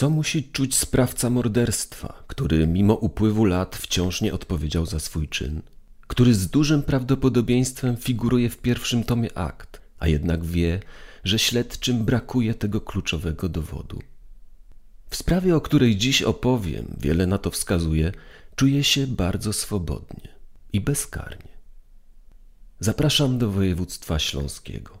Co musi czuć sprawca morderstwa, który mimo upływu lat wciąż nie odpowiedział za swój czyn? Który z dużym prawdopodobieństwem figuruje w pierwszym tomie akt, a jednak wie, że śledczym brakuje tego kluczowego dowodu. W sprawie, o której dziś opowiem, wiele na to wskazuje, czuje się bardzo swobodnie i bezkarnie. Zapraszam do województwa śląskiego.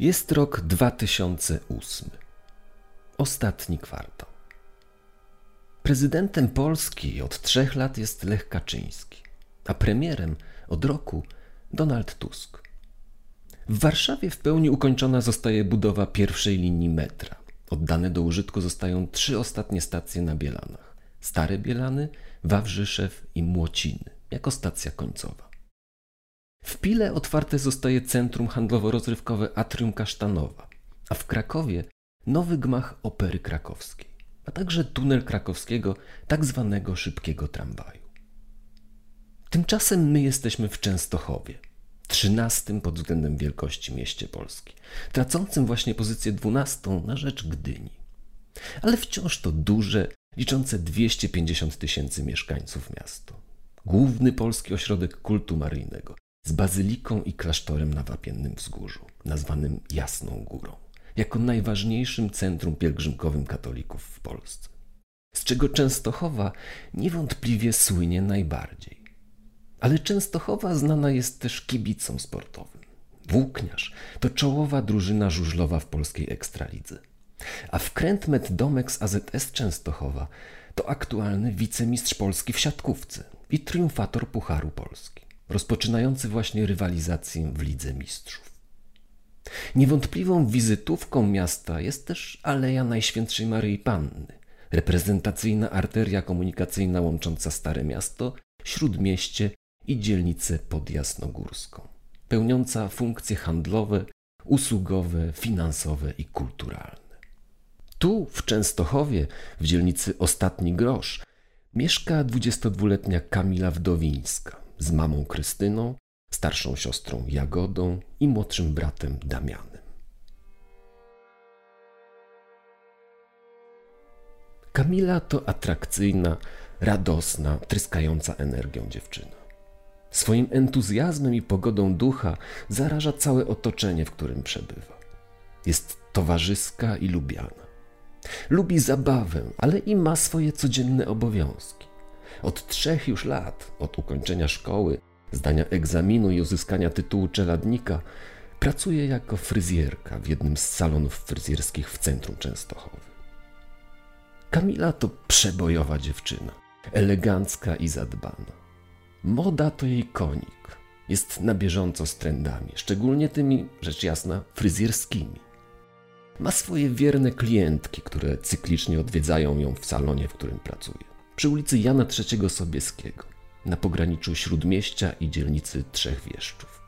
Jest rok 2008. Ostatni kwartał. Prezydentem Polski od trzech lat jest Lech Kaczyński, a premierem od roku Donald Tusk. W Warszawie w pełni ukończona zostaje budowa pierwszej linii metra. Oddane do użytku zostają trzy ostatnie stacje na Bielanach: Stare Bielany, Wawrzyszew i Młociny, jako stacja końcowa. W Pile otwarte zostaje centrum handlowo-rozrywkowe Atrium Kasztanowa, a w Krakowie nowy gmach Opery Krakowskiej, a także tunel krakowskiego, tak zwanego szybkiego tramwaju. Tymczasem my jesteśmy w Częstochowie, trzynastym pod względem wielkości mieście Polski, tracącym właśnie pozycję dwunastą na rzecz Gdyni. Ale wciąż to duże, liczące 250 tysięcy mieszkańców miasto. Główny polski ośrodek kultu maryjnego, z bazyliką i klasztorem na Wapiennym Wzgórzu, nazwanym Jasną Górą, jako najważniejszym centrum pielgrzymkowym katolików w Polsce. Z czego Częstochowa niewątpliwie słynie najbardziej. Ale Częstochowa znana jest też kibicom sportowym. Włókniarz to czołowa drużyna żużlowa w polskiej ekstralidze. A wkrętmet Domek z AZS Częstochowa to aktualny wicemistrz Polski w siatkówce i triumfator Pucharu Polski rozpoczynający właśnie rywalizację w Lidze Mistrzów. Niewątpliwą wizytówką miasta jest też Aleja Najświętszej Maryi Panny, reprezentacyjna arteria komunikacyjna łącząca Stare Miasto, Śródmieście i dzielnicę podjasnogórską, pełniąca funkcje handlowe, usługowe, finansowe i kulturalne. Tu, w Częstochowie, w dzielnicy Ostatni Grosz, mieszka 22-letnia Kamila Wdowińska, z mamą Krystyną, starszą siostrą Jagodą i młodszym bratem Damianem. Kamila to atrakcyjna, radosna, tryskająca energią dziewczyna. Swoim entuzjazmem i pogodą ducha zaraża całe otoczenie, w którym przebywa. Jest towarzyska i lubiana. Lubi zabawę, ale i ma swoje codzienne obowiązki. Od trzech już lat, od ukończenia szkoły, zdania egzaminu i uzyskania tytułu czeladnika, pracuje jako fryzjerka w jednym z salonów fryzjerskich w centrum Częstochowy. Kamila to przebojowa dziewczyna, elegancka i zadbana. Moda to jej konik. Jest na bieżąco z trendami, szczególnie tymi, rzecz jasna, fryzjerskimi. Ma swoje wierne klientki, które cyklicznie odwiedzają ją w salonie, w którym pracuje przy ulicy Jana III Sobieskiego, na pograniczu Śródmieścia i dzielnicy Trzech Wieszczów.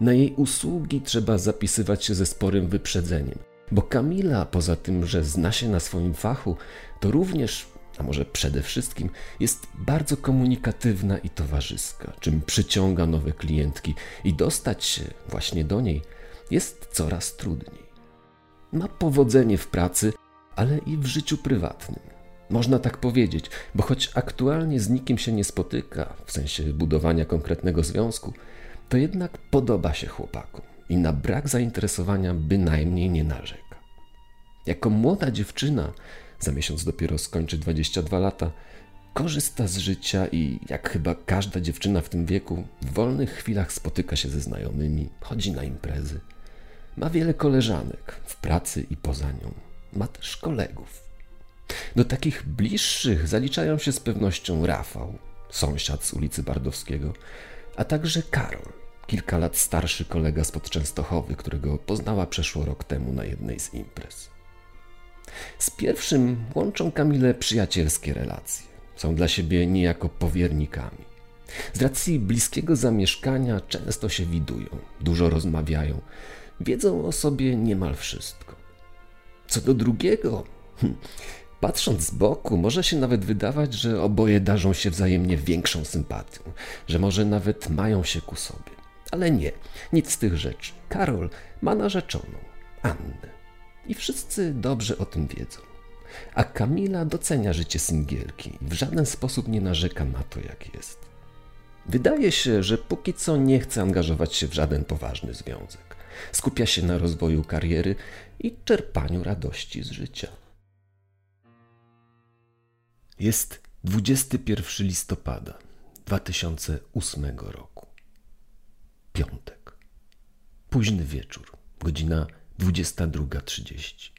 Na jej usługi trzeba zapisywać się ze sporym wyprzedzeniem, bo Kamila, poza tym, że zna się na swoim fachu, to również, a może przede wszystkim, jest bardzo komunikatywna i towarzyska, czym przyciąga nowe klientki i dostać się właśnie do niej jest coraz trudniej. Ma powodzenie w pracy, ale i w życiu prywatnym. Można tak powiedzieć, bo choć aktualnie z nikim się nie spotyka, w sensie budowania konkretnego związku, to jednak podoba się chłopakom i na brak zainteresowania bynajmniej nie narzeka. Jako młoda dziewczyna, za miesiąc dopiero skończy 22 lata, korzysta z życia i, jak chyba każda dziewczyna w tym wieku, w wolnych chwilach spotyka się ze znajomymi, chodzi na imprezy. Ma wiele koleżanek w pracy i poza nią. Ma też kolegów. Do takich bliższych zaliczają się z pewnością Rafał, sąsiad z ulicy Bardowskiego, a także Karol, kilka lat starszy kolega z Częstochowy, którego poznała przeszło rok temu na jednej z imprez. Z pierwszym łączą Kamilę przyjacielskie relacje. Są dla siebie niejako powiernikami. Z racji bliskiego zamieszkania często się widują, dużo rozmawiają, wiedzą o sobie niemal wszystko. Co do drugiego, hm, patrząc z boku, może się nawet wydawać, że oboje darzą się wzajemnie większą sympatią, że może nawet mają się ku sobie. Ale nie, nic z tych rzeczy. Karol ma narzeczoną, Annę. I wszyscy dobrze o tym wiedzą. A Kamila docenia życie singielki i w żaden sposób nie narzeka na to, jak jest. Wydaje się, że póki co nie chce angażować się w żaden poważny związek. Skupia się na rozwoju kariery i czerpaniu radości z życia. Jest 21 listopada 2008 roku. Piątek. Późny wieczór, godzina 22.30.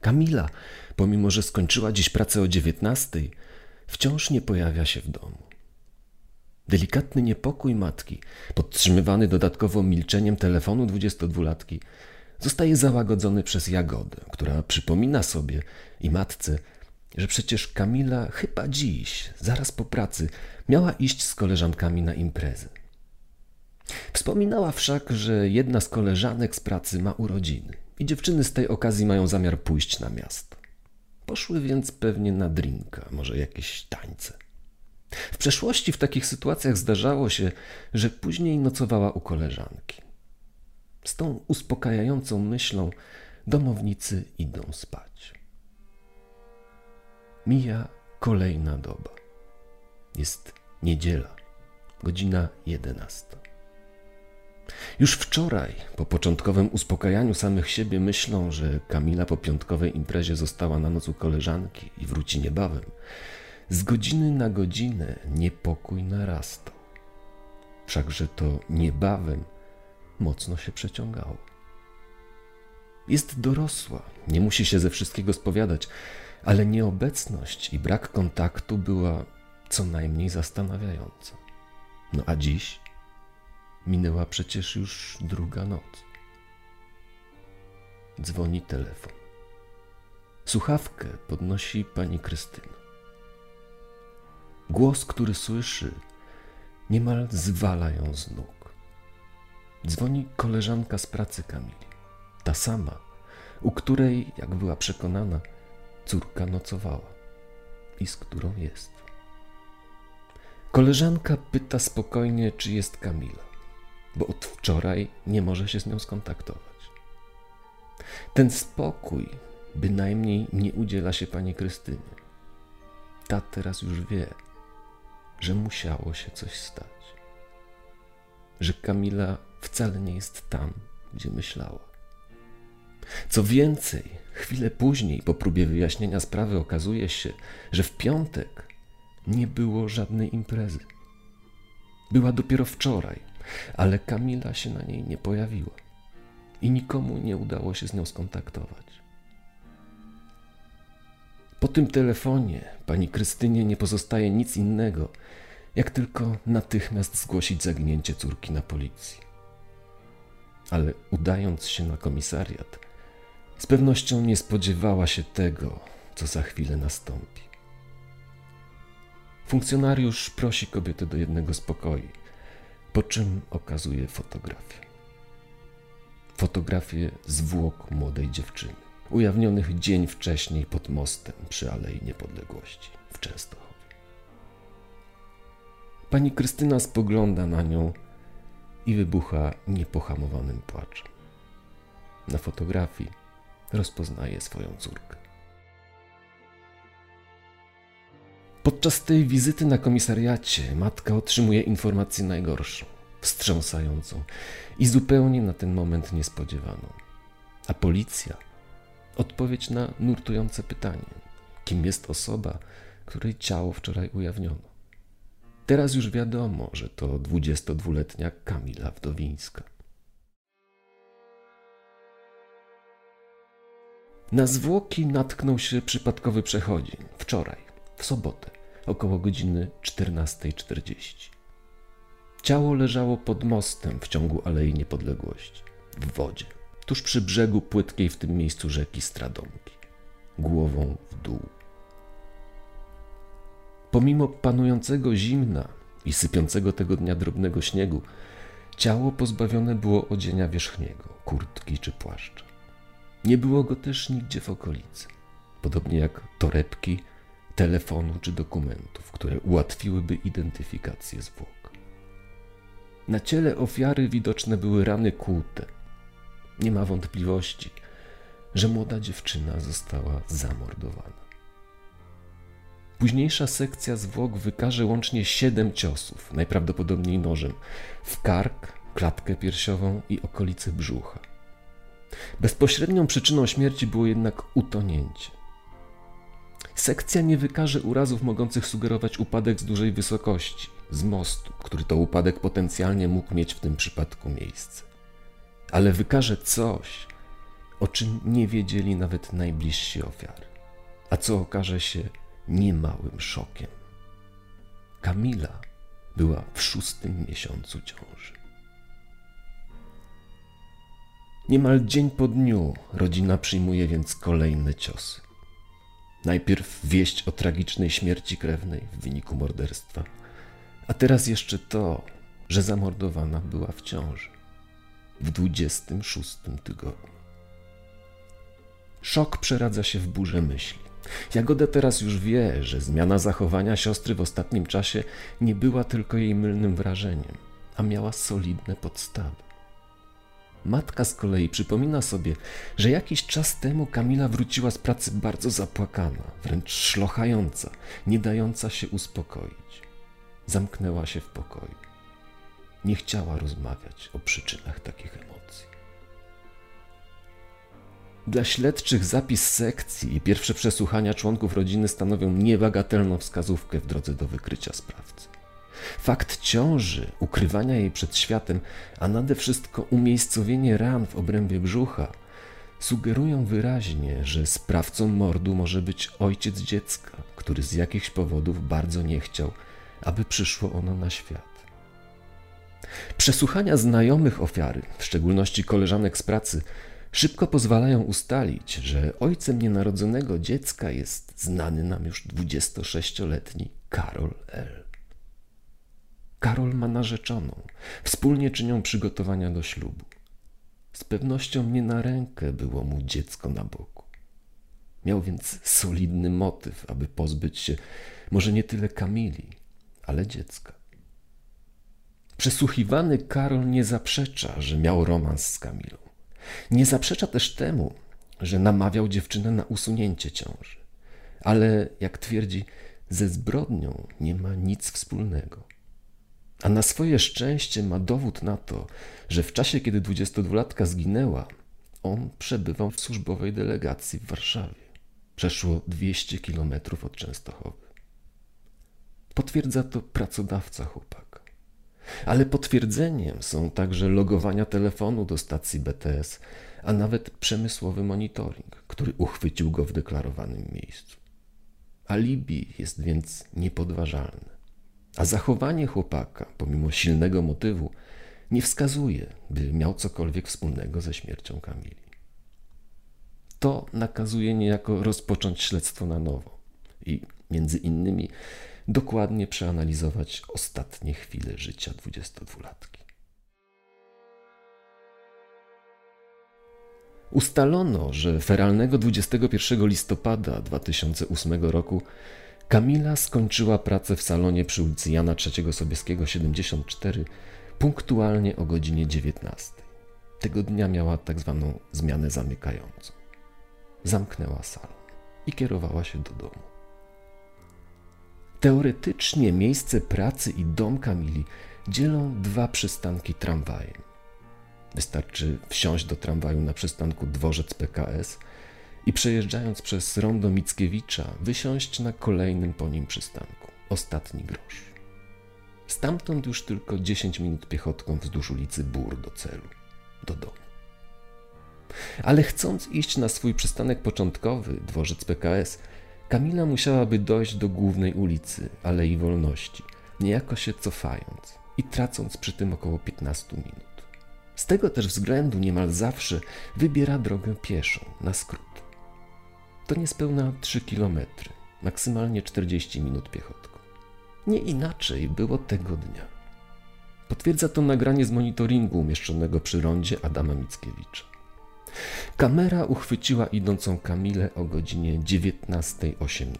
Kamila, pomimo że skończyła dziś pracę o 19, wciąż nie pojawia się w domu. Delikatny niepokój matki, podtrzymywany dodatkowo milczeniem telefonu 22-latki, zostaje załagodzony przez Jagodę, która przypomina sobie i matce, że przecież Kamila chyba dziś, zaraz po pracy, miała iść z koleżankami na imprezę. Wspominała wszak, że jedna z koleżanek z pracy ma urodziny i dziewczyny z tej okazji mają zamiar pójść na miasto. Poszły więc pewnie na drinka, może jakieś tańce. W przeszłości w takich sytuacjach zdarzało się, że później nocowała u koleżanki. Z tą uspokajającą myślą domownicy idą spać. Mija kolejna doba. Jest niedziela, godzina jedenasta. Już wczoraj, po początkowym uspokajaniu samych siebie, myślą, że Kamila po piątkowej imprezie została na noc u koleżanki i wróci niebawem. Z godziny na godzinę niepokój narastał. Wszakże to niebawem mocno się przeciągało. Jest dorosła, nie musi się ze wszystkiego spowiadać, ale nieobecność i brak kontaktu była co najmniej zastanawiająca. No a dziś Minęła przecież już druga noc. Dzwoni telefon. Słuchawkę podnosi pani Krystyna. Głos, który słyszy, niemal zwala ją z nóg. Dzwoni koleżanka z pracy Kamili, ta sama, u której, jak była przekonana, córka nocowała i z którą jest. Koleżanka pyta spokojnie, czy jest Kamila bo od wczoraj nie może się z nią skontaktować. Ten spokój bynajmniej nie udziela się pani Krystynie. Ta teraz już wie, że musiało się coś stać. Że Kamila wcale nie jest tam, gdzie myślała. Co więcej, chwilę później, po próbie wyjaśnienia sprawy, okazuje się, że w piątek nie było żadnej imprezy. Była dopiero wczoraj, ale Kamila się na niej nie pojawiła i nikomu nie udało się z nią skontaktować. Po tym telefonie pani Krystynie nie pozostaje nic innego, jak tylko natychmiast zgłosić zaginięcie córki na policji. Ale udając się na komisariat, z pewnością nie spodziewała się tego, co za chwilę nastąpi. Funkcjonariusz prosi kobietę do jednego z pokoi po czym okazuje fotografię. Fotografię zwłok młodej dziewczyny, ujawnionych dzień wcześniej pod mostem przy Alei Niepodległości w Częstochowie. Pani Krystyna spogląda na nią i wybucha niepohamowanym płaczem. Na fotografii rozpoznaje swoją córkę. Podczas tej wizyty na komisariacie matka otrzymuje informację najgorszą, wstrząsającą i zupełnie na ten moment niespodziewaną. A policja odpowiedź na nurtujące pytanie: kim jest osoba, której ciało wczoraj ujawniono? Teraz już wiadomo, że to 22-letnia Kamila Wdowińska. Na zwłoki natknął się przypadkowy przechodzień wczoraj, w sobotę, około godziny 14.40. Ciało leżało pod mostem w ciągu Alei Niepodległości, w wodzie, tuż przy brzegu płytkiej w tym miejscu rzeki Stradomki, głową w dół. Pomimo panującego zimna i sypiącego tego dnia drobnego śniegu, ciało pozbawione było odzienia wierzchniego, kurtki czy płaszcza. Nie było go też nigdzie w okolicy, podobnie jak torebki, telefonu czy dokumentów, które ułatwiłyby identyfikację zwłok. Na ciele ofiary widoczne były rany kłute. Nie ma wątpliwości, że młoda dziewczyna została zamordowana. Późniejsza sekcja zwłok wykaże łącznie siedem ciosów, najprawdopodobniej nożem, w kark, klatkę piersiową i okolice brzucha. Bezpośrednią przyczyną śmierci było jednak utonięcie. Sekcja nie wykaże urazów mogących sugerować upadek z dużej wysokości, z mostu, który to upadek potencjalnie mógł mieć w tym przypadku miejsce. Ale wykaże coś, o czym nie wiedzieli nawet najbliżsi ofiary, a co okaże się niemałym szokiem. Kamila była w szóstym miesiącu ciąży. Niemal dzień po dniu rodzina przyjmuje więc kolejne ciosy. Najpierw wieść o tragicznej śmierci krewnej w wyniku morderstwa, a teraz jeszcze to, że zamordowana była w ciąży w 26 tygodniu. Szok przeradza się w burzę myśli. Jagoda teraz już wie, że zmiana zachowania siostry w ostatnim czasie nie była tylko jej mylnym wrażeniem, a miała solidne podstawy. Matka z kolei przypomina sobie, że jakiś czas temu Kamila wróciła z pracy bardzo zapłakana, wręcz szlochająca, nie dająca się uspokoić. Zamknęła się w pokoju. Nie chciała rozmawiać o przyczynach takich emocji. Dla śledczych zapis sekcji i pierwsze przesłuchania członków rodziny stanowią niebagatelną wskazówkę w drodze do wykrycia sprawcy. Fakt ciąży, ukrywania jej przed światem, a nade wszystko umiejscowienie ran w obrębie brzucha sugerują wyraźnie, że sprawcą mordu może być ojciec dziecka, który z jakichś powodów bardzo nie chciał, aby przyszło ono na świat. Przesłuchania znajomych ofiary, w szczególności koleżanek z pracy, szybko pozwalają ustalić, że ojcem nienarodzonego dziecka jest znany nam już 26-letni Karol L. Karol ma narzeczoną. Wspólnie czynią przygotowania do ślubu. Z pewnością nie na rękę było mu dziecko na boku. Miał więc solidny motyw, aby pozbyć się może nie tyle Kamili, ale dziecka. Przesłuchiwany Karol nie zaprzecza, że miał romans z Kamilą. Nie zaprzecza też temu, że namawiał dziewczynę na usunięcie ciąży. Ale, jak twierdzi, ze zbrodnią nie ma nic wspólnego. A na swoje szczęście ma dowód na to, że w czasie, kiedy 22-latka zginęła, on przebywał w służbowej delegacji w Warszawie. Przeszło 200 kilometrów od Częstochowy. Potwierdza to pracodawca chłopaka. Ale potwierdzeniem są także logowania telefonu do stacji BTS, a nawet przemysłowy monitoring, który uchwycił go w deklarowanym miejscu. Alibi jest więc niepodważalne. A zachowanie chłopaka, pomimo silnego motywu, nie wskazuje, by miał cokolwiek wspólnego ze śmiercią Kamili. To nakazuje niejako rozpocząć śledztwo na nowo i między innymi dokładnie przeanalizować ostatnie chwile życia 22-latki. Ustalono, że feralnego 21 listopada 2008 roku Kamila skończyła pracę w salonie przy ulicy Jana III Sobieskiego 74 punktualnie o godzinie 19. Tego dnia miała tak zwaną zmianę zamykającą. Zamknęła salon i kierowała się do domu. Teoretycznie miejsce pracy i dom Kamili dzielą dwa przystanki tramwajem. Wystarczy wsiąść do tramwaju na przystanku Dworzec PKS i przejeżdżając przez rondo Mickiewicza wysiąść na kolejnym po nim przystanku. Ostatni grosz. Stamtąd już tylko 10 minut piechotką wzdłuż ulicy Bur do celu, do domu. Ale chcąc iść na swój przystanek początkowy, dworzec PKS, Kamila musiałaby dojść do głównej ulicy, Alei Wolności, niejako się cofając i tracąc przy tym około 15 minut. Z tego też względu niemal zawsze wybiera drogę pieszą, na skrót. To niespełna 3 kilometry, maksymalnie 40 minut piechotką. Nie inaczej było tego dnia. Potwierdza to nagranie z monitoringu umieszczonego przy rondzie Adama Mickiewicza. Kamera uchwyciła idącą Kamilę o godzinie 19.18.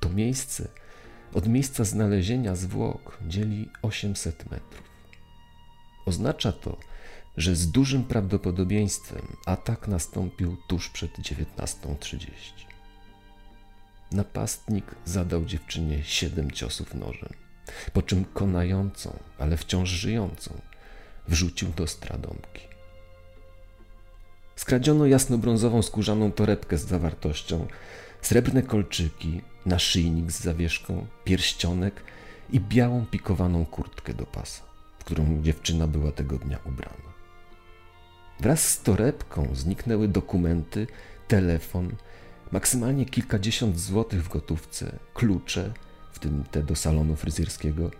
To miejsce od miejsca znalezienia zwłok dzieli 800 metrów. Oznacza to, że z dużym prawdopodobieństwem atak nastąpił tuż przed 19.30. Napastnik zadał dziewczynie siedem ciosów nożem, po czym konającą, ale wciąż żyjącą, wrzucił do stradomki. Skradziono jasnobrązową skórzaną torebkę z zawartością, srebrne kolczyki, naszyjnik z zawieszką, pierścionek i białą pikowaną kurtkę do pasa, w którą dziewczyna była tego dnia ubrana. Wraz z torebką zniknęły dokumenty, telefon, maksymalnie kilkadziesiąt złotych w gotówce, klucze, w tym te do salonu fryzjerskiego,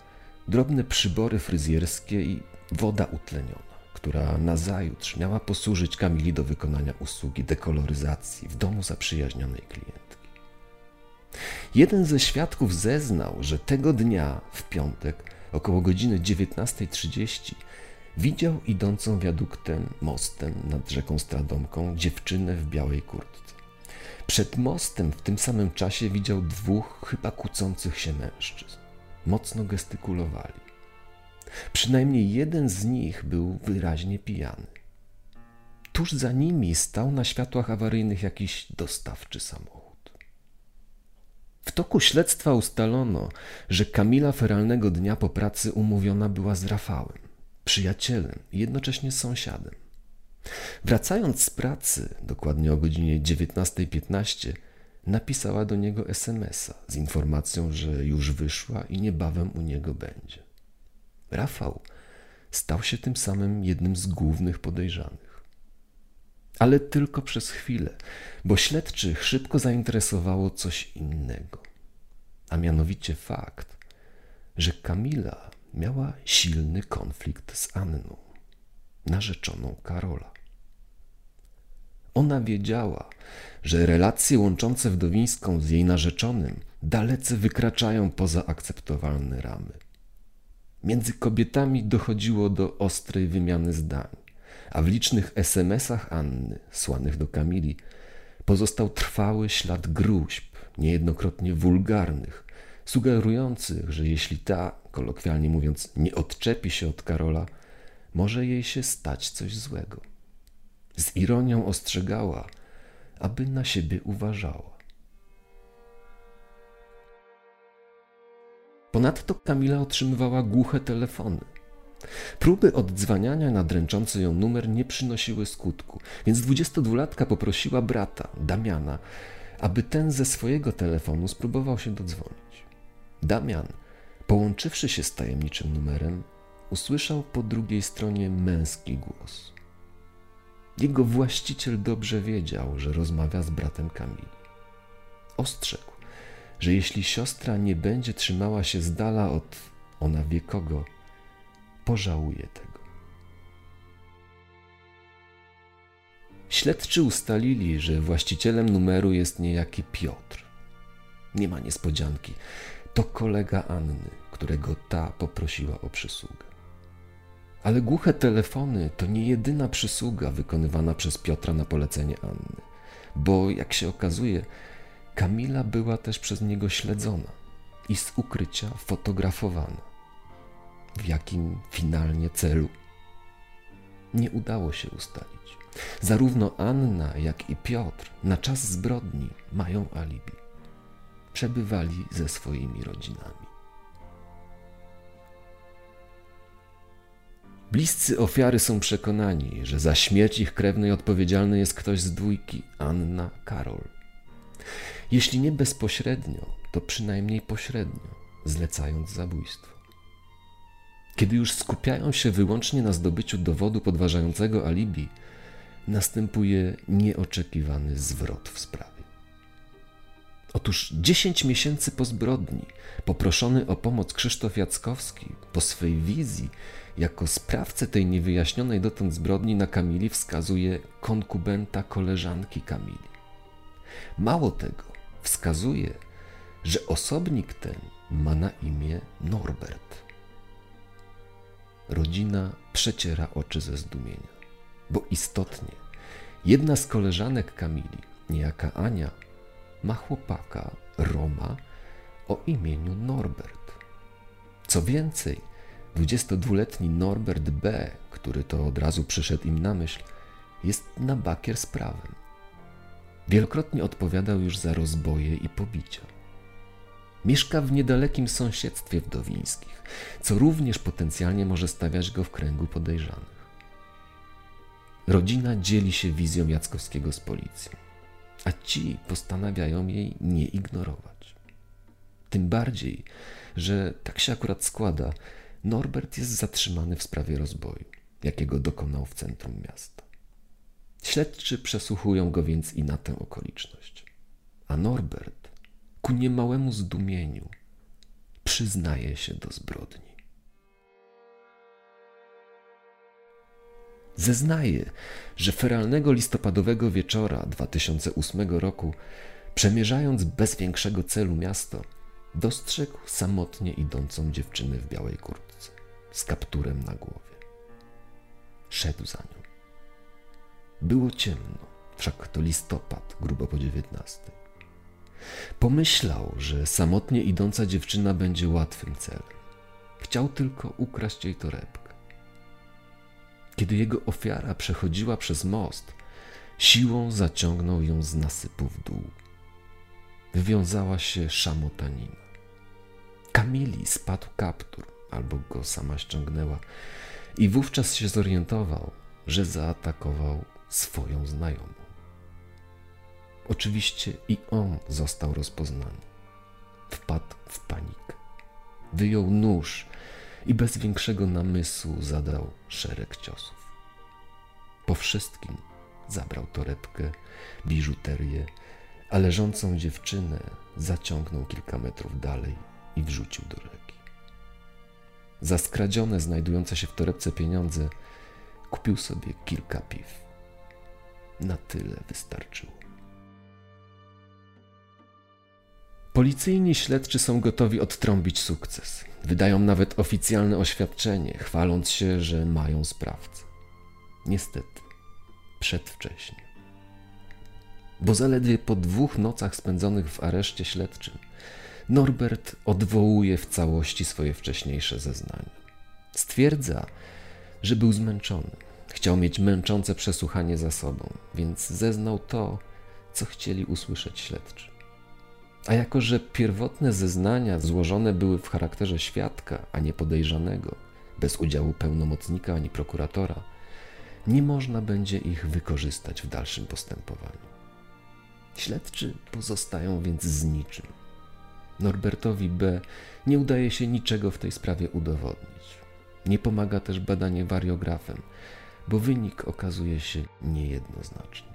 drobne przybory fryzjerskie i woda utleniona, która nazajutrz miała posłużyć Kamili do wykonania usługi dekoloryzacji w domu zaprzyjaźnionej klientki. Jeden ze świadków zeznał, że tego dnia, w piątek, około godziny 19.30, widział idącą wiaduktem, mostem nad rzeką Stradomką dziewczynę w białej kurtce. Przed mostem w tym samym czasie widział dwóch chyba kłócących się mężczyzn. Mocno gestykulowali. Przynajmniej jeden z nich był wyraźnie pijany. Tuż za nimi stał na światłach awaryjnych jakiś dostawczy samochód. W toku śledztwa ustalono, że Kamila feralnego dnia po pracy umówiona była z Rafałem, przyjacielem i jednocześnie sąsiadem. Wracając z pracy, dokładnie o godzinie 19.15, napisała do niego SMS-a z informacją, że już wyszła i niebawem u niego będzie. Rafał stał się tym samym jednym z głównych podejrzanych. Ale tylko przez chwilę, bo śledczych szybko zainteresowało coś innego, a mianowicie fakt, że Kamila miała silny konflikt z Anną, narzeczoną Karola. Ona wiedziała, że relacje łączące wdowińską z jej narzeczonym dalece wykraczają poza akceptowalne ramy. Między kobietami dochodziło do ostrej wymiany zdań, a w licznych SMS-ach Anny, słanych do Kamili, pozostał trwały ślad gruźb, niejednokrotnie wulgarnych, sugerujących, że jeśli ta, kolokwialnie mówiąc, nie odczepi się od Karola, może jej się stać coś złego. Z ironią ostrzegała, aby na siebie uważała. Ponadto Kamila otrzymywała głuche telefony. Próby oddzwaniania na dręczący ją numer nie przynosiły skutku, więc 22-latka poprosiła brata, Damiana, aby ten ze swojego telefonu spróbował się dodzwonić. Damian, połączywszy się z tajemniczym numerem, usłyszał po drugiej stronie męski głos. Jego właściciel dobrze wiedział, że rozmawia z bratem Kamili. Ostrzegł, że jeśli siostra nie będzie trzymała się z dala od ona wie kogo, pożałuje tego. Śledczy ustalili, że właścicielem numeru jest niejaki Piotr. Nie ma niespodzianki. To kolega Anny, którego ta poprosiła o przysługę. Ale głuche telefony to nie jedyna przysługa wykonywana przez Piotra na polecenie Anny, bo jak się okazuje, Kamila była też przez niego śledzona i z ukrycia fotografowana. W jakim finalnie celu? Nie udało się ustalić. Zarówno Anna, jak i Piotr na czas zbrodni mają alibi. Przebywali ze swoimi rodzinami. Bliscy ofiary są przekonani, że za śmierć ich krewnej odpowiedzialny jest ktoś z dwójki Anna Karol. Jeśli nie bezpośrednio, to przynajmniej pośrednio, zlecając zabójstwo. Kiedy już skupiają się wyłącznie na zdobyciu dowodu podważającego alibi, następuje nieoczekiwany zwrot w sprawie. Otóż 10 miesięcy po zbrodni, poproszony o pomoc Krzysztof Jackowski po swej wizji jako sprawcę tej niewyjaśnionej dotąd zbrodni na Kamili wskazuje konkubenta koleżanki Kamili. Mało tego, wskazuje, że osobnik ten ma na imię Norbert. Rodzina przeciera oczy ze zdumienia, bo istotnie jedna z koleżanek Kamili, niejaka Ania, ma chłopaka, Roma, o imieniu Norbert. Co więcej, 22-letni Norbert B., który to od razu przyszedł im na myśl, jest na bakier z prawem. Wielokrotnie odpowiadał już za rozboje i pobicia. Mieszka w niedalekim sąsiedztwie wdowińskich, co również potencjalnie może stawiać go w kręgu podejrzanych. Rodzina dzieli się wizją Jackowskiego z policją, a ci postanawiają jej nie ignorować. Tym bardziej, że tak się akurat składa, Norbert jest zatrzymany w sprawie rozboju, jakiego dokonał w centrum miasta. Śledczy przesłuchują go więc i na tę okoliczność. A Norbert, ku niemałemu zdumieniu, przyznaje się do zbrodni. Zeznaje, że feralnego listopadowego wieczora 2008 roku, przemierzając bez większego celu miasto, dostrzegł samotnie idącą dziewczynę w białej kurtce z kapturem na głowie. Szedł za nią. Było ciemno, wszak to listopad, grubo po dziewiętnastej. Pomyślał, że samotnie idąca dziewczyna będzie łatwym celem. Chciał tylko ukraść jej torebkę. Kiedy jego ofiara przechodziła przez most, siłą zaciągnął ją z nasypu w dół. Wywiązała się szamotanina. Kamili spadł kaptur, albo go sama ściągnęła, i wówczas się zorientował, że zaatakował swoją znajomą. Oczywiście i on został rozpoznany. Wpadł w panikę. Wyjął nóż i bez większego namysłu zadał szereg ciosów. Po wszystkim zabrał torebkę, biżuterię, a leżącą dziewczynę zaciągnął kilka metrów dalej i wrzucił do rzeki. Za skradzione znajdujące się w torebce pieniądze kupił sobie kilka piw. Na tyle wystarczyło. Policyjni śledczy są gotowi odtrąbić sukces. Wydają nawet oficjalne oświadczenie, chwaląc się, że mają sprawcę. Niestety, przedwcześnie. Bo zaledwie po dwóch nocach spędzonych w areszcie śledczym, Norbert odwołuje w całości swoje wcześniejsze zeznania. Stwierdza, że był zmęczony, Chciał mieć męczące przesłuchanie za sobą, więc zeznał to, co chcieli usłyszeć śledczy. A jako, że pierwotne zeznania złożone były w charakterze świadka, a nie podejrzanego, bez udziału pełnomocnika ani prokuratora, nie można będzie ich wykorzystać w dalszym postępowaniu. Śledczy pozostają więc z niczym. Norbertowi B. nie udaje się niczego w tej sprawie udowodnić. Nie pomaga też badanie wariografem, bo wynik okazuje się niejednoznaczny.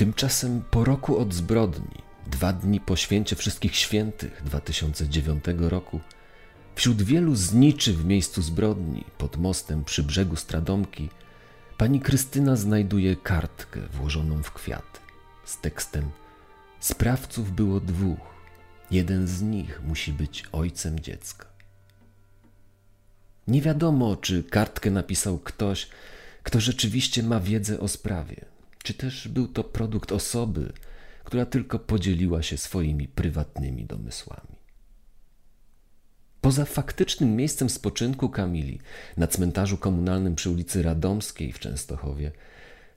Tymczasem po roku od zbrodni, dwa dni po święcie Wszystkich Świętych 2009 roku, wśród wielu zniczy w miejscu zbrodni pod mostem przy brzegu Stradomki, pani Krystyna znajduje kartkę włożoną w kwiat z tekstem: Sprawców było dwóch. Jeden z nich musi być ojcem dziecka. Nie wiadomo, czy kartkę napisał ktoś, kto rzeczywiście ma wiedzę o sprawie, czy też był to produkt osoby, która tylko podzieliła się swoimi prywatnymi domysłami. Poza faktycznym miejscem spoczynku Kamili na cmentarzu komunalnym przy ulicy Radomskiej w Częstochowie,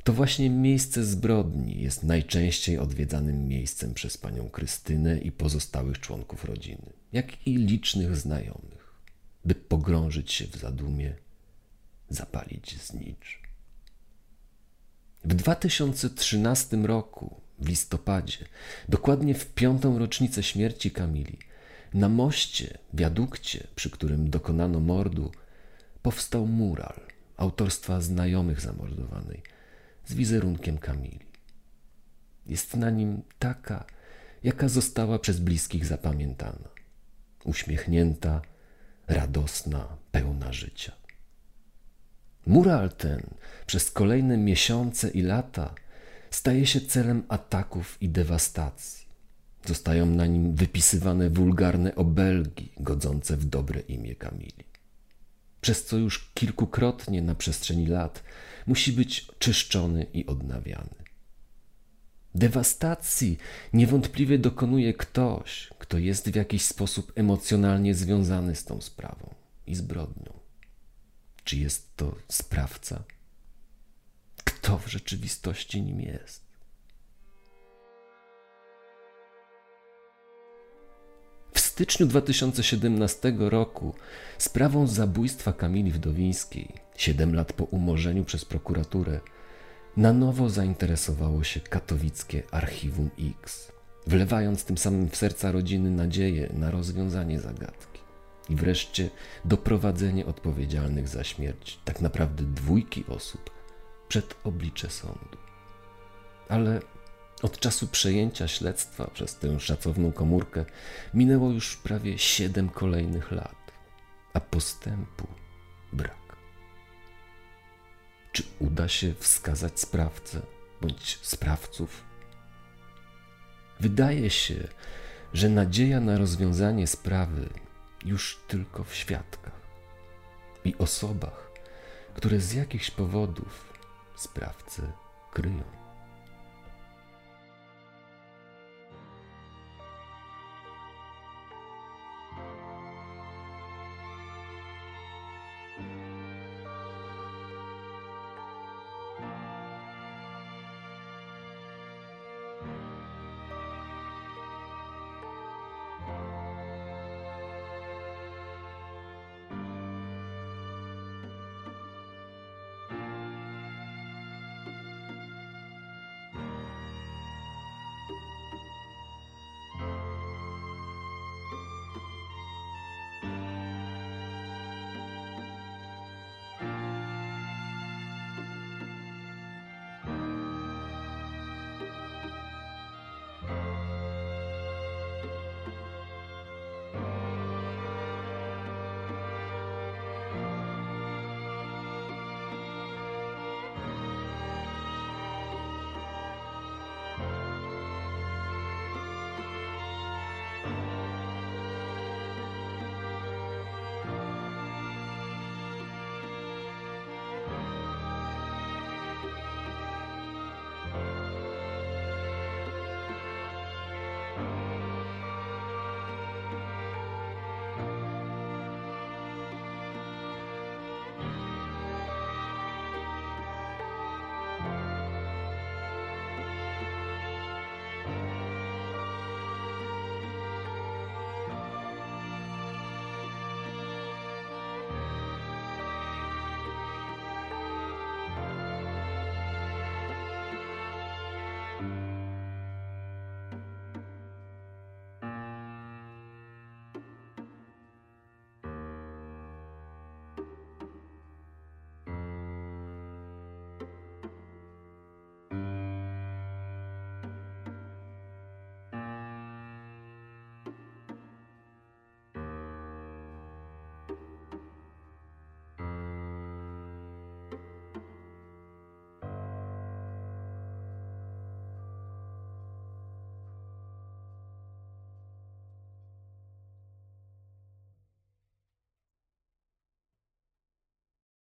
to właśnie miejsce zbrodni jest najczęściej odwiedzanym miejscem przez panią Krystynę i pozostałych członków rodziny, jak i licznych znajomych by pogrążyć się w zadumie, zapalić znicz. W 2013 roku, w listopadzie, dokładnie w piątą rocznicę śmierci Kamili, na moście, wiadukcie, przy którym dokonano mordu, powstał mural autorstwa znajomych zamordowanej z wizerunkiem Kamili. Jest na nim taka, jaka została przez bliskich zapamiętana. Uśmiechnięta, radosna, pełna życia. Mural ten przez kolejne miesiące i lata staje się celem ataków i dewastacji. Zostają na nim wypisywane wulgarne obelgi godzące w dobre imię Kamili. Przez co już kilkukrotnie na przestrzeni lat musi być czyszczony i odnawiany. Dewastacji niewątpliwie dokonuje ktoś, kto jest w jakiś sposób emocjonalnie związany z tą sprawą i zbrodnią. Czy jest to sprawca? Kto w rzeczywistości nim jest? W styczniu 2017 roku sprawą zabójstwa Kamili Wdowińskiej, 7 lat po umorzeniu przez prokuraturę, na nowo zainteresowało się katowickie Archiwum X, wlewając tym samym w serca rodziny nadzieję na rozwiązanie zagadki i wreszcie doprowadzenie odpowiedzialnych za śmierć tak naprawdę dwójki osób przed oblicze sądu. Ale od czasu przejęcia śledztwa przez tę szacowną komórkę minęło już prawie siedem kolejnych lat, a postępu brak. Czy uda się wskazać sprawcę bądź sprawców? Wydaje się, że nadzieja na rozwiązanie sprawy już tylko w świadkach i osobach, które z jakichś powodów sprawcę kryją.